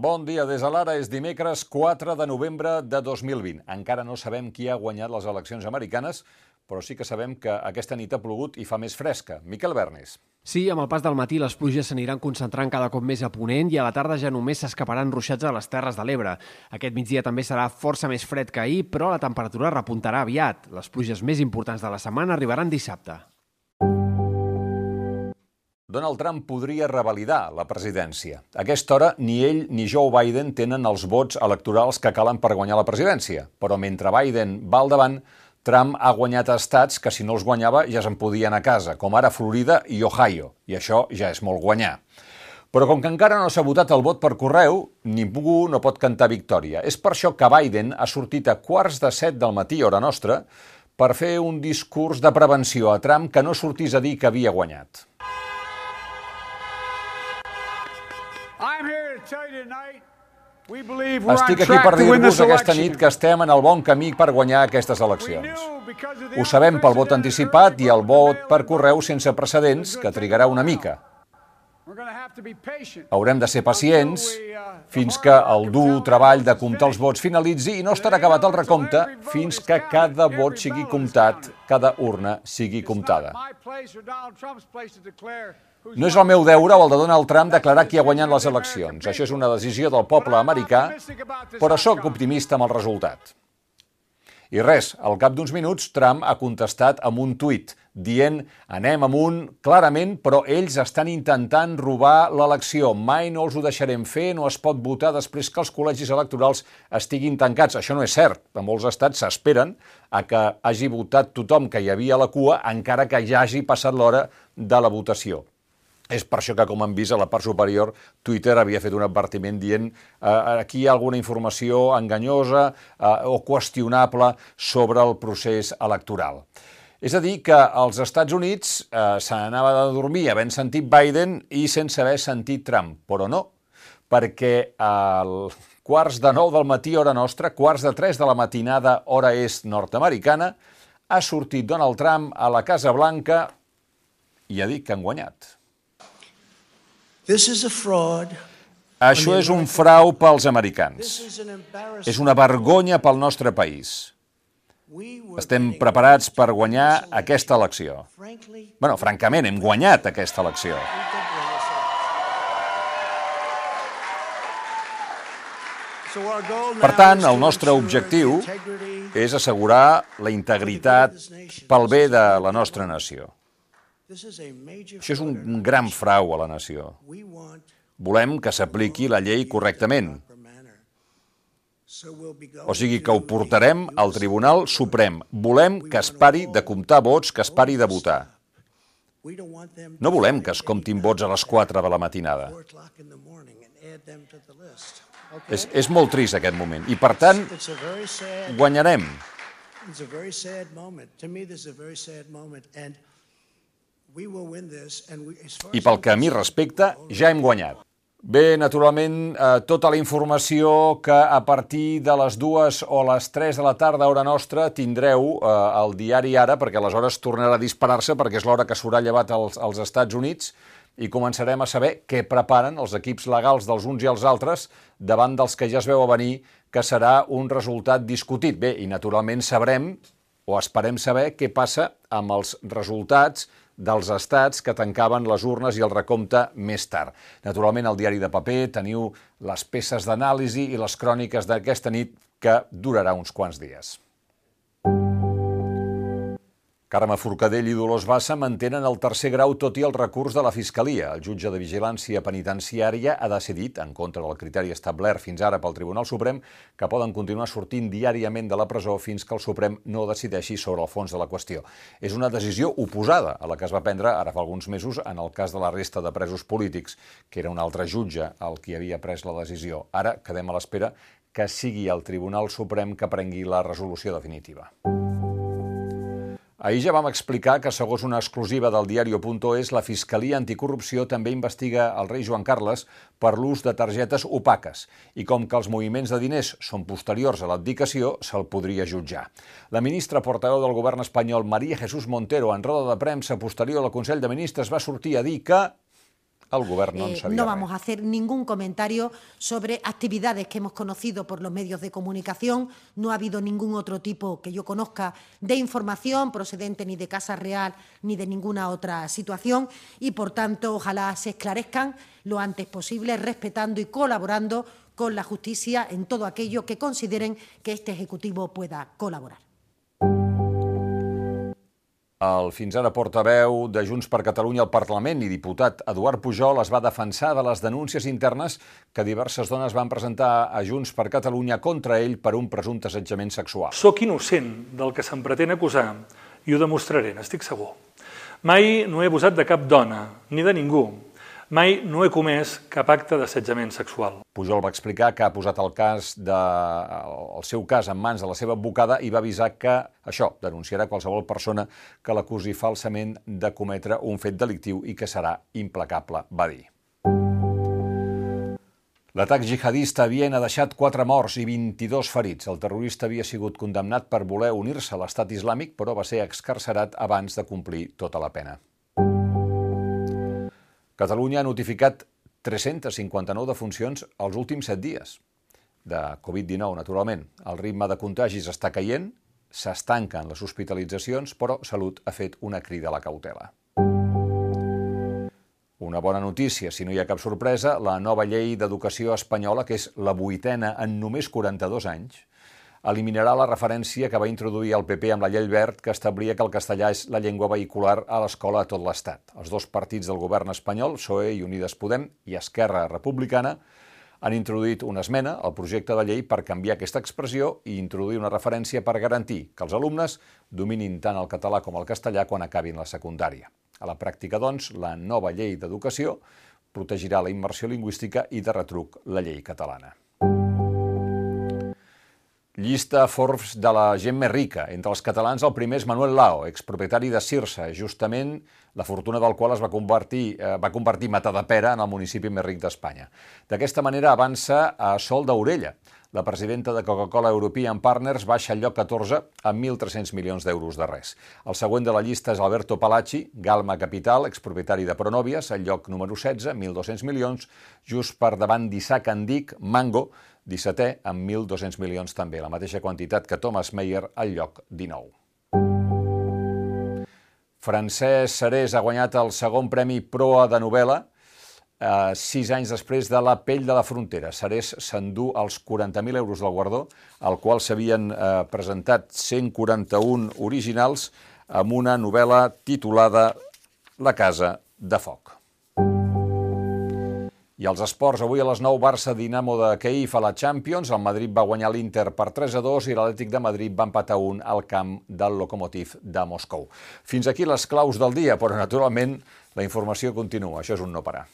Bon dia, des de l'ara és dimecres 4 de novembre de 2020. Encara no sabem qui ha guanyat les eleccions americanes, però sí que sabem que aquesta nit ha plogut i fa més fresca. Miquel Bernis. Sí, amb el pas del matí les pluges s'aniran concentrant cada cop més a Ponent i a la tarda ja només s'escaparan ruixats a les Terres de l'Ebre. Aquest migdia també serà força més fred que ahir, però la temperatura repuntarà aviat. Les pluges més importants de la setmana arribaran dissabte. Donald Trump podria revalidar la presidència. A aquesta hora, ni ell ni Joe Biden tenen els vots electorals que calen per guanyar la presidència. Però mentre Biden va al davant, Trump ha guanyat estats que si no els guanyava ja se'n podien a casa, com ara Florida i Ohio, i això ja és molt guanyar. Però com que encara no s'ha votat el vot per correu, ningú no pot cantar victòria. És per això que Biden ha sortit a quarts de set del matí, hora nostra, per fer un discurs de prevenció a Trump que no sortís a dir que havia guanyat. Estic aquí per dir-vos aquesta nit que estem en el bon camí per guanyar aquestes eleccions. Ho sabem pel vot anticipat i el vot per correu sense precedents, que trigarà una mica. Haurem de ser pacients fins que el dur treball de comptar els vots finalitzi i no estarà acabat el recompte fins que cada vot sigui comptat, cada urna sigui comptada. No és el meu deure o el de Donald Trump declarar qui ha guanyat les eleccions. Això és una decisió del poble americà, però sóc optimista amb el resultat. I res, al cap d'uns minuts, Trump ha contestat amb un tuit dient anem amunt clarament, però ells estan intentant robar l'elecció. Mai no els ho deixarem fer, no es pot votar després que els col·legis electorals estiguin tancats. Això no és cert. En molts estats s'esperen a que hagi votat tothom que hi havia a la cua, encara que ja hagi passat l'hora de la votació. És per això que, com hem vist a la part superior, Twitter havia fet un advertiment dient eh, aquí hi ha alguna informació enganyosa eh, o qüestionable sobre el procés electoral. És a dir, que als Estats Units eh, se n'anava de dormir havent sentit Biden i sense haver sentit Trump, però no, perquè al quarts de nou del matí, hora nostra, quarts de tres de la matinada, hora est nord-americana, ha sortit Donald Trump a la Casa Blanca i ha dit que han guanyat. Això és un frau pels americans. És una vergonya pel nostre país. Estem preparats per guanyar aquesta elecció. bueno, francament, hem guanyat aquesta elecció. Per tant, el nostre objectiu és assegurar la integritat pel bé de la nostra nació. Això és un gran frau a la nació. Volem que s'apliqui la llei correctament. O sigui que ho portarem al Tribunal Suprem. Volem que es pari de comptar vots, que es pari de votar. No volem que es comptin vots a les 4 de la matinada. És, és molt trist aquest moment. I per tant, guanyarem. It's a very sad moment. To me, this is a very sad moment. And i pel que a mi respecta, ja hem guanyat. Bé, naturalment, eh, tota la informació que a partir de les dues o les 3 de la tarda, hora nostra, tindreu eh, al diari Ara, perquè aleshores tornarà a disparar-se, perquè és l'hora que s'haurà llevat als, als Estats Units, i començarem a saber què preparen els equips legals dels uns i els altres davant dels que ja es veu a venir que serà un resultat discutit. Bé, i naturalment sabrem, o esperem saber, què passa amb els resultats dels estats que tancaven les urnes i el recompte més tard. Naturalment, al diari de paper teniu les peces d'anàlisi i les cròniques d'aquesta nit que durarà uns quants dies. Carme Forcadell i Dolors Bassa mantenen el tercer grau tot i el recurs de la Fiscalia. El jutge de Vigilància Penitenciària ha decidit, en contra del criteri establert fins ara pel Tribunal Suprem, que poden continuar sortint diàriament de la presó fins que el Suprem no decideixi sobre el fons de la qüestió. És una decisió oposada a la que es va prendre ara fa alguns mesos en el cas de la resta de presos polítics, que era un altre jutge el qui havia pres la decisió. Ara quedem a l'espera que sigui el Tribunal Suprem que prengui la resolució definitiva. Ahir ja vam explicar que, segons una exclusiva del diario.es, la Fiscalia Anticorrupció també investiga el rei Joan Carles per l'ús de targetes opaques i com que els moviments de diners són posteriors a l'abdicació, se'l podria jutjar. La ministra portaveu del govern espanyol, Maria Jesús Montero, en roda de premsa posterior al Consell de Ministres, va sortir a dir que El govern no en eh, No res. vamos a hacer ningún comentario sobre actividades que hemos conocido por los medios de comunicación. No ha habido ningún otro tipo que yo conozca de información procedente ni de Casa Real ni de ninguna otra situación y, por tanto, ojalá se esclarezcan lo antes posible, respetando y colaborando con la justicia en todo aquello que consideren que este Ejecutivo pueda colaborar. El fins ara portaveu de Junts per Catalunya al Parlament i diputat Eduard Pujol es va defensar de les denúncies internes que diverses dones van presentar a Junts per Catalunya contra ell per un presumpte assetjament sexual. Soc innocent del que se'm pretén acusar i ho demostraré, n'estic segur. Mai no he abusat de cap dona, ni de ningú. Mai no he comès cap acte d'assetjament sexual. Pujol va explicar que ha posat el, cas de, el seu cas en mans de la seva advocada i va avisar que això denunciarà qualsevol persona que l'acusi falsament de cometre un fet delictiu i que serà implacable, va dir. L'atac jihadista a Viena ha deixat 4 morts i 22 ferits. El terrorista havia sigut condemnat per voler unir-se a l'estat islàmic, però va ser excarcerat abans de complir tota la pena. Catalunya ha notificat 359 defuncions els últims 7 dies. De Covid-19, naturalment. El ritme de contagis està caient, s'estanquen les hospitalitzacions, però Salut ha fet una crida a la cautela. Una bona notícia, si no hi ha cap sorpresa, la nova llei d'educació espanyola, que és la vuitena en només 42 anys, eliminarà la referència que va introduir el PP amb la llei verd que establia que el castellà és la llengua vehicular a l'escola a tot l'Estat. Els dos partits del govern espanyol, PSOE i Unides Podem i Esquerra Republicana, han introduït una esmena al projecte de llei per canviar aquesta expressió i introduir una referència per garantir que els alumnes dominin tant el català com el castellà quan acabin la secundària. A la pràctica, doncs, la nova llei d'educació protegirà la immersió lingüística i de retruc la llei catalana. Llista Forbes de la gent més rica. Entre els catalans el primer és Manuel Lao, expropietari de Cirsa, justament la fortuna del qual es va convertir, eh, va convertir Matadepera en el municipi més ric d'Espanya. D'aquesta manera avança a Sol d'Aurella. La presidenta de Coca-Cola European Partners baixa al lloc 14 amb 1.300 milions d'euros de res. El següent de la llista és Alberto Palacci, Galma Capital, expropietari de Pronovias, al lloc número 16, 1.200 milions, just per davant d'Isaac Andic, Mango, 17è, amb 1.200 milions també, la mateixa quantitat que Thomas Meyer al lloc 19. Francesc Serés ha guanyat el segon premi Proa de novel·la eh, sis anys després de La pell de la frontera. Serés s'endú els 40.000 euros del guardó, al qual s'havien eh, presentat 141 originals amb una novel·la titulada La casa de foc. I els esports, avui a les 9, Barça Dinamo de Kiev a la Champions, el Madrid va guanyar l'Inter per 3 a 2 i l'Atlètic de Madrid va empatar un al camp del Lokomotiv de Moscou. Fins aquí les claus del dia, però naturalment la informació continua, això és un no parar.